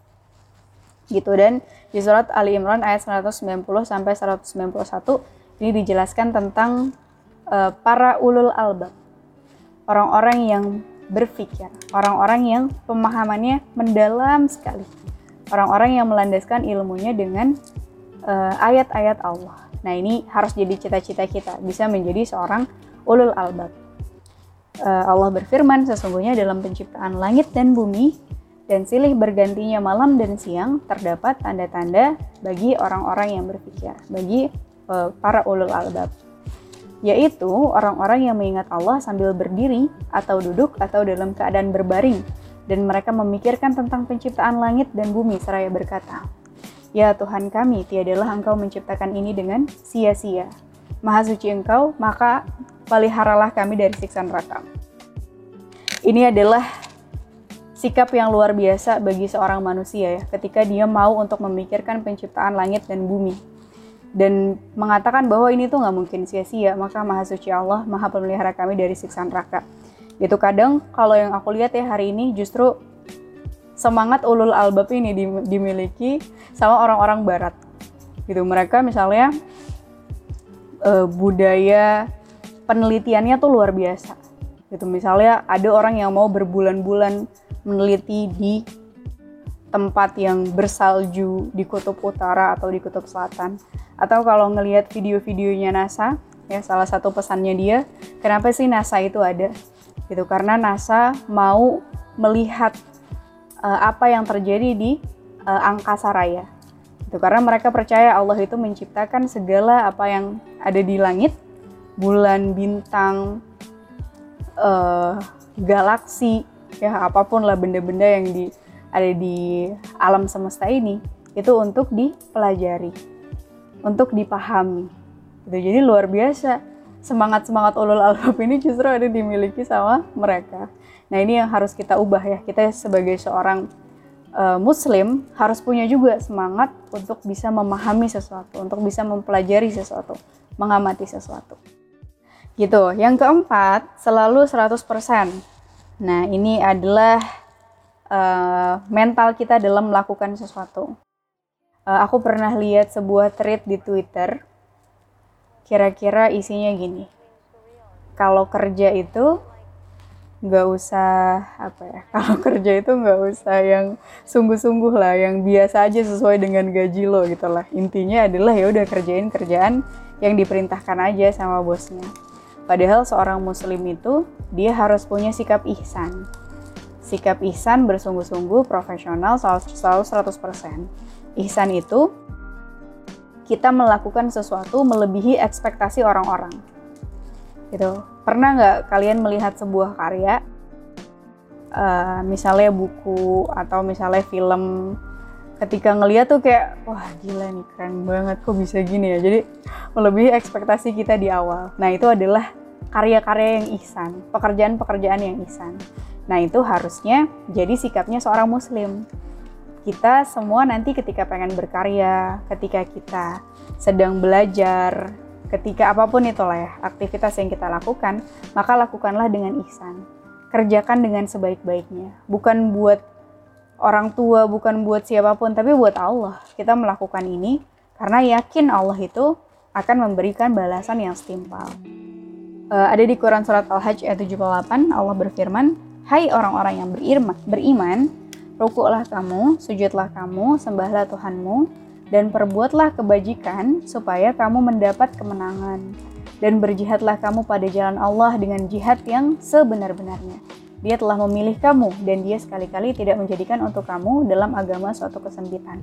Gitu. Dan di surat Ali Imran ayat 190 sampai 191 ini dijelaskan tentang uh, para ulul albab. Orang-orang yang berpikir. Orang-orang yang pemahamannya mendalam sekali. Orang-orang yang melandaskan ilmunya dengan eh, ayat-ayat uh, Allah nah ini harus jadi cita-cita kita bisa menjadi seorang ulul albab Eh, Allah berfirman, sesungguhnya dalam penciptaan langit dan bumi dan silih bergantinya malam dan siang terdapat tanda-tanda bagi orang-orang yang berpikir, bagi uh, para ulul albab. Yaitu orang-orang yang mengingat Allah sambil berdiri atau duduk atau dalam keadaan berbaring dan mereka memikirkan tentang penciptaan langit dan bumi seraya berkata, Ya Tuhan kami, tiadalah Engkau menciptakan ini dengan sia-sia. Maha suci Engkau, maka peliharalah kami dari siksa neraka. Ini adalah sikap yang luar biasa bagi seorang manusia ya, ketika dia mau untuk memikirkan penciptaan langit dan bumi. Dan mengatakan bahwa ini tuh nggak mungkin sia-sia, maka Maha Suci Allah Maha Pemelihara kami dari siksa neraka. Itu kadang kalau yang aku lihat ya hari ini justru semangat ulul albab ini dimiliki sama orang-orang barat. Gitu mereka misalnya uh, budaya penelitiannya tuh luar biasa. Gitu misalnya ada orang yang mau berbulan-bulan meneliti di tempat yang bersalju di kutub utara atau di kutub selatan. Atau kalau ngelihat video-videonya NASA ya salah satu pesannya dia kenapa sih NASA itu ada? Gitu karena NASA mau melihat uh, apa yang terjadi di uh, angkasa raya itu karena mereka percaya Allah itu menciptakan segala apa yang ada di langit bulan, bintang, uh, galaksi, ya apa pun lah benda-benda yang di ada di alam semesta ini itu untuk dipelajari, untuk dipahami. Gitu. Jadi luar biasa semangat-semangat ulul albab ini justru ada dimiliki sama mereka. Nah ini yang harus kita ubah ya. Kita sebagai seorang uh, muslim harus punya juga semangat untuk bisa memahami sesuatu, untuk bisa mempelajari sesuatu, mengamati sesuatu. Gitu. Yang keempat, selalu 100%. Nah, ini adalah uh, mental kita dalam melakukan sesuatu. Uh, aku pernah lihat sebuah thread di Twitter. Kira-kira isinya gini. Kalau kerja itu nggak usah apa ya kalau kerja itu nggak usah yang sungguh-sungguh lah yang biasa aja sesuai dengan gaji lo gitu lah intinya adalah ya udah kerjain kerjaan yang diperintahkan aja sama bosnya Padahal seorang muslim itu dia harus punya sikap ihsan. Sikap ihsan bersungguh-sungguh, profesional, selalu 100%. Ihsan itu kita melakukan sesuatu melebihi ekspektasi orang-orang. Gitu. Pernah nggak kalian melihat sebuah karya, uh, misalnya buku atau misalnya film ketika ngeliat tuh kayak wah gila nih keren banget kok bisa gini ya? Jadi melebihi ekspektasi kita di awal. Nah itu adalah karya-karya yang ihsan pekerjaan-pekerjaan yang ihsan. Nah itu harusnya jadi sikapnya seorang muslim. Kita semua nanti ketika pengen berkarya ketika kita sedang belajar ketika apa pun itulah ya aktivitas yang kita lakukan maka lakukanlah dengan ihsan kerjakan dengan sebaik-baiknya bukan buat orang tua, bukan buat siapa pun, tapi buat Allah. Kita melakukan ini karena yakin Allah itu akan memberikan balasan yang setimpal. Uh, ada di Quran Surat Al-Hajj ayat 78, Allah berfirman, Hai orang-orang yang beriman, beriman rukuklah kamu, sujudlah kamu, sembahlah Tuhanmu, dan perbuatlah kebajikan supaya kamu mendapat kemenangan. Dan berjihadlah kamu pada jalan Allah dengan jihad yang sebenar-benarnya dia telah memilih kamu dan dia sekali-kali tidak menjadikan untuk kamu dalam agama suatu kesempitan.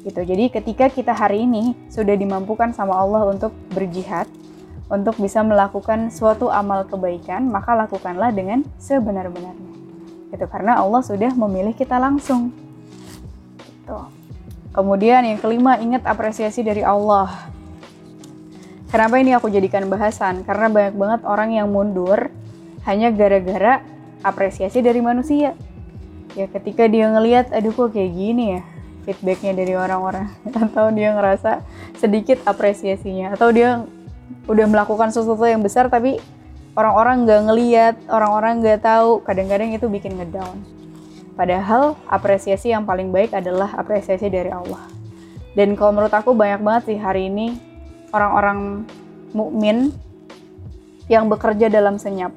Gitu. Jadi ketika kita hari ini sudah dimampukan sama Allah untuk berjihad, untuk bisa melakukan suatu amal kebaikan, maka lakukanlah dengan sebenar-benarnya. Itu karena Allah sudah memilih kita langsung. Gitu. Kemudian yang kelima, ingat apresiasi dari Allah. Kenapa ini aku jadikan bahasan? Karena banyak banget orang yang mundur hanya gara-gara apresiasi dari manusia. Ya ketika dia ngelihat, aduh kok kayak gini ya, feedbacknya dari orang-orang atau dia ngerasa sedikit apresiasinya atau dia udah melakukan sesuatu yang besar tapi orang-orang nggak ngeliat orang-orang nggak tahu kadang-kadang itu bikin ngedown padahal apresiasi yang paling baik adalah apresiasi dari Allah dan kalau menurut aku banyak banget sih hari ini orang-orang mukmin yang bekerja dalam senyap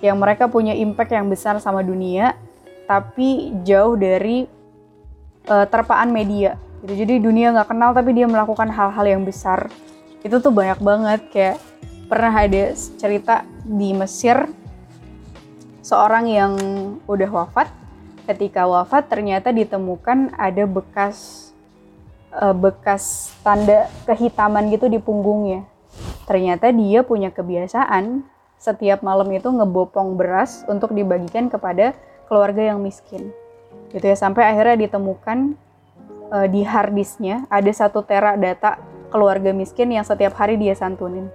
yang mereka punya impact yang besar sama dunia tapi jauh dari uh, terpaan media gitu. Jadi dunia nggak kenal tapi dia melakukan hal-hal yang besar. Itu tuh banyak banget kayak pernah ada cerita di Mesir seorang yang udah wafat. Ketika wafat ternyata ditemukan ada bekas uh, bekas tanda kehitaman gitu di punggungnya. Ternyata dia punya kebiasaan setiap malam itu ngebopong beras untuk dibagikan kepada keluarga yang miskin. Gitu ya sampai akhirnya ditemukan uh, di harddisknya ada satu tera data keluarga miskin yang setiap hari dia santunin.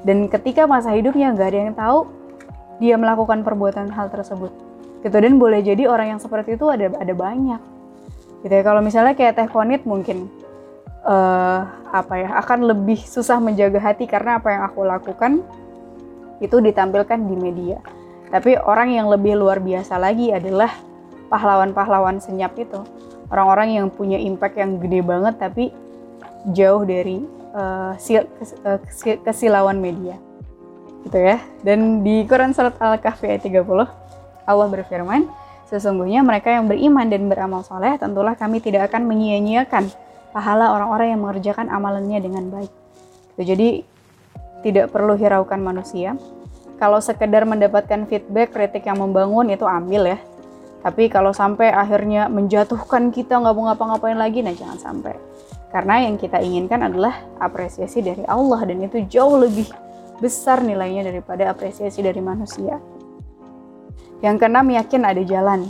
Dan ketika masa hidupnya nggak ada yang tahu dia melakukan perbuatan hal tersebut gitu dan boleh jadi orang yang seperti itu ada ada banyak. Gitu ya kalau misalnya kayak teh konit mungkin uh, apa ya akan lebih susah menjaga hati karena apa yang aku lakukan itu ditampilkan di media. Tapi orang yang lebih luar biasa lagi adalah pahlawan-pahlawan senyap itu. Orang-orang yang punya impact yang gede banget tapi jauh dari uh, kesilauan media. Gitu ya dan di Quran surat Al-Kahfi ayat 30 Allah berfirman sesungguhnya mereka yang beriman dan beramal soleh tentulah kami tidak akan menyia-nyiakan pahala orang-orang yang mengerjakan amalannya dengan baik gitu. jadi tidak perlu hiraukan manusia kalau sekedar mendapatkan feedback kritik yang membangun itu ambil ya tapi kalau sampai akhirnya menjatuhkan kita nggak mau ngapa-ngapain lagi, nah jangan sampai. Karena yang kita inginkan adalah apresiasi dari Allah dan itu jauh lebih besar nilainya daripada apresiasi dari manusia. Yang keenam yakin ada jalan.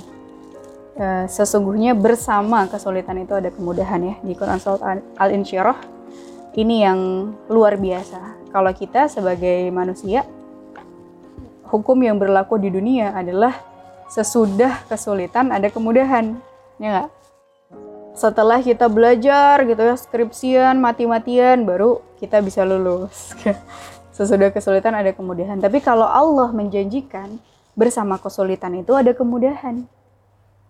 E, sesungguhnya bersama kesulitan itu ada kemudahan ya di Quran Al-Insyirah. Ini yang luar biasa. Kalau kita sebagai manusia, hukum yang berlaku di dunia adalah sesudah kesulitan ada kemudahan, ya nggak? Setelah kita belajar gitu ya, skripsian, mati-matian, baru kita bisa lulus. sesudah kesulitan ada kemudahan. Tapi kalau Allah menjanjikan bersama kesulitan itu ada kemudahan,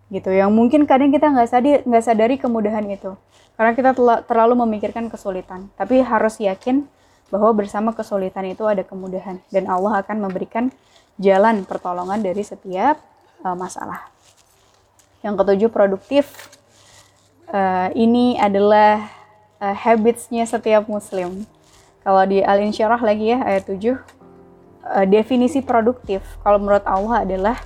gitu. Yang mungkin kadang kita nggak sadari, nggak sadari kemudahan itu, karena kita terlalu memikirkan kesulitan. Tapi harus yakin bahwa bersama kesulitan itu ada kemudahan dan Allah akan memberikan jalan pertolongan dari setiap uh, masalah. Yang ketujuh produktif. Uh, ini adalah uh, habitsnya setiap muslim. Kalau di Al-Insyirah lagi ya ayat 7 uh, definisi produktif kalau menurut Allah adalah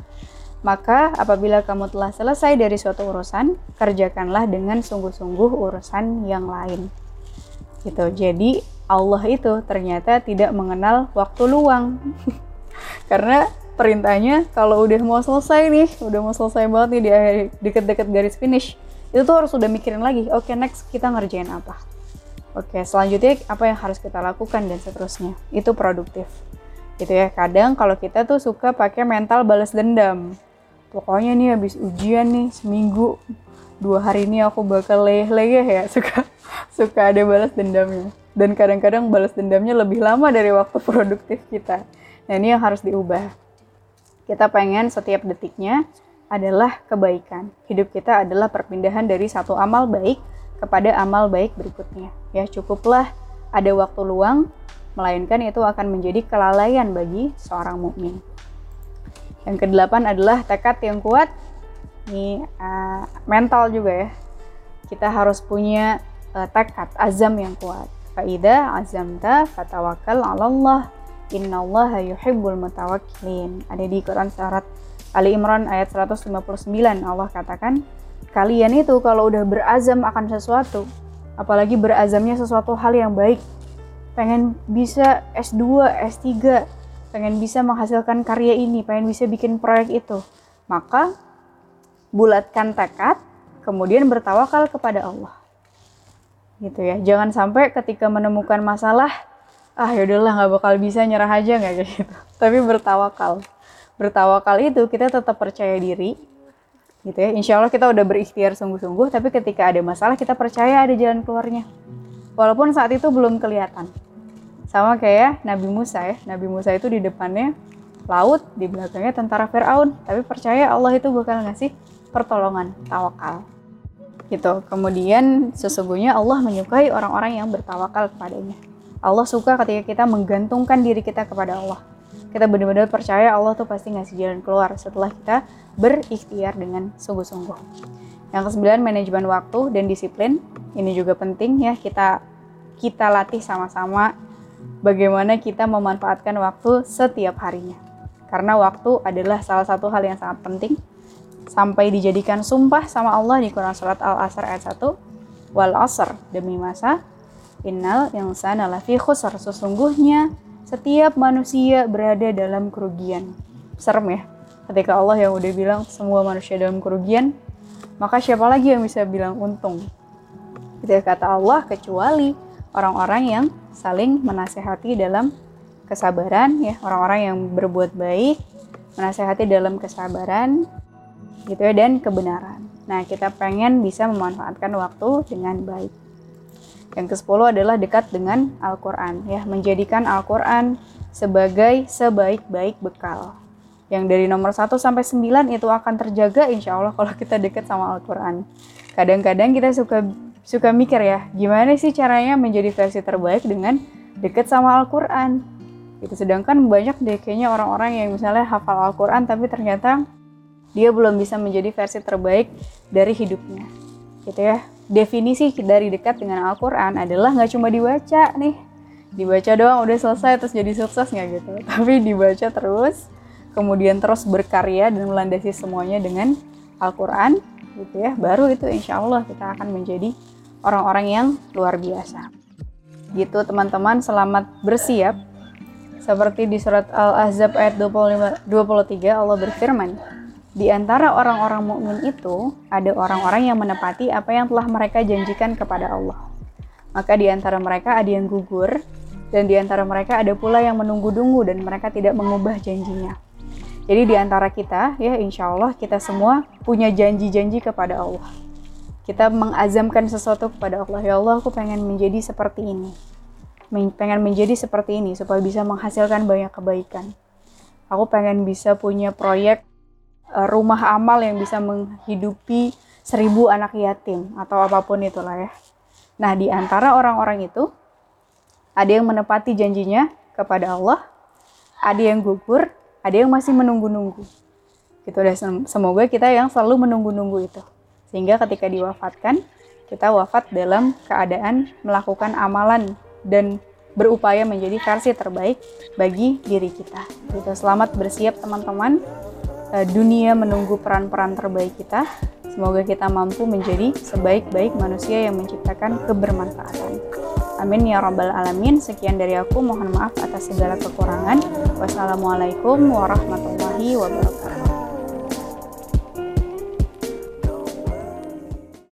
maka apabila kamu telah selesai dari suatu urusan, kerjakanlah dengan sungguh-sungguh urusan yang lain. Gitu. Jadi Allah itu ternyata tidak mengenal waktu luang. Karena perintahnya kalau udah mau selesai nih, udah mau selesai banget nih di akhir deket-deket garis finish, itu tuh harus udah mikirin lagi, oke okay, next kita ngerjain apa. Oke, okay, selanjutnya apa yang harus kita lakukan dan seterusnya. Itu produktif. Gitu ya. Kadang kalau kita tuh suka pakai mental balas dendam. Pokoknya nih habis ujian nih seminggu dua hari ini aku bakal leleh ya suka suka ada balas dendamnya dan kadang-kadang balas dendamnya lebih lama dari waktu produktif kita nah ini yang harus diubah kita pengen setiap detiknya adalah kebaikan. Hidup kita adalah perpindahan dari satu amal baik kepada amal baik berikutnya. Ya, cukuplah ada waktu luang, melainkan itu akan menjadi kelalaian bagi seorang mukmin. Yang kedelapan adalah tekad yang kuat. Ini uh, mental juga ya. Kita harus punya uh, tekad, azam yang kuat. Faida azamta fatawakal Allah innallaha yuhibbul mutawakkilin. Ada di Quran surat Ali Imran ayat 159 Allah katakan, kalian itu kalau udah berazam akan sesuatu, apalagi berazamnya sesuatu hal yang baik, pengen bisa S2, S3, pengen bisa menghasilkan karya ini, pengen bisa bikin proyek itu, Maka bulatkan tekad, kemudian bertawakal kepada Allah. Gitu ya. Jangan sampai ketika menemukan masalah, ah yaudahlah nggak bakal bisa nyerah aja nggak kayak gitu. Tapi bertawakal. Bertawakal itu kita tetap percaya diri, gitu ya. Insya Allah kita udah berikhtiar sungguh-sungguh, tapi ketika ada masalah kita percaya ada jalan keluarnya. Walaupun saat itu belum kelihatan. Sama kayak Nabi Musa ya. Nabi Musa itu di depannya laut, di belakangnya tentara Firaun, tapi percaya Allah itu bakal ngasih pertolongan, tawakal. Gitu. Kemudian sesungguhnya Allah menyukai orang-orang yang bertawakal kepadanya. Allah suka ketika kita menggantungkan diri kita kepada Allah. Kita benar-benar percaya Allah tuh pasti ngasih jalan keluar setelah kita berikhtiar dengan sungguh-sungguh. Yang kesembilan manajemen waktu dan disiplin. Ini juga penting ya kita kita latih sama-sama bagaimana kita memanfaatkan waktu setiap harinya. Karena waktu adalah salah satu hal yang sangat penting sampai dijadikan sumpah sama Allah di Quran surat Al-Asr ayat 1 wal asr demi masa innal insana lafi khusr sesungguhnya setiap manusia berada dalam kerugian. Serem ya ketika Allah yang udah bilang semua manusia dalam kerugian, maka siapa lagi yang bisa bilang untung? Itu kata Allah kecuali orang-orang yang saling menasehati dalam kesabaran ya, orang-orang yang berbuat baik, menasehati dalam kesabaran gitu ya dan kebenaran. Nah, kita pengen bisa memanfaatkan waktu dengan baik. Yang ke-10 adalah dekat dengan Al-Qur'an ya, menjadikan Al-Qur'an sebagai sebaik-baik bekal yang dari nomor 1 sampai 9 itu akan terjaga insya Allah kalau kita dekat sama Al-Quran. Kadang-kadang kita suka suka mikir ya, gimana sih caranya menjadi versi terbaik dengan dekat sama Al-Quran. Itu sedangkan banyak deh kayaknya orang-orang yang misalnya hafal Al-Quran tapi ternyata dia belum bisa menjadi versi terbaik dari hidupnya. Gitu ya. Definisi dari dekat dengan Al-Quran adalah nggak cuma dibaca nih, dibaca doang udah selesai terus jadi sukses nggak gitu. Tapi dibaca terus, kemudian terus berkarya dan melandasi semuanya dengan Al-Quran gitu ya baru itu insya Allah kita akan menjadi orang-orang yang luar biasa. Gitu teman-teman selamat bersiap. Seperti di surat Al-Ahzab ayat 25, 23 Allah berfirman di antara orang-orang mukmin itu ada orang-orang yang menepati apa yang telah mereka janjikan kepada Allah. Maka di antara mereka ada yang gugur dan di antara mereka ada pula yang menunggu-nunggu dan mereka tidak mengubah janjinya. Jadi di antara kita, ya insya Allah kita semua punya janji-janji kepada Allah. Kita mengazamkan sesuatu kepada Allah. Ya Allah, aku pengen menjadi seperti ini. Pengen menjadi seperti ini supaya bisa menghasilkan banyak kebaikan. Aku pengen bisa punya proyek uh, rumah amal yang bisa menghidupi seribu anak yatim atau apa pun itulah ya. Nah, di antara orang-orang itu ada yang menepati janjinya kepada Allah, ada yang gugur, ada yang masih menunggu-nunggu. Gitu deh, semoga kita yang selalu menunggu-nunggu itu. Sehingga ketika diwafatkan, kita wafat dalam keadaan melakukan amalan dan berupaya menjadi versi terbaik bagi diri kita. Gitu. Selamat bersiap teman-teman. Eh, dunia menunggu peran-peran terbaik kita. Semoga kita mampu menjadi sebaik-baik manusia yang menciptakan kebermanfaatan. Amin ya rabbal alamin. Sekian dari aku. Mohon maaf atas segala kekurangan. Wassalamualaikum warahmatullahi wabarakatuh.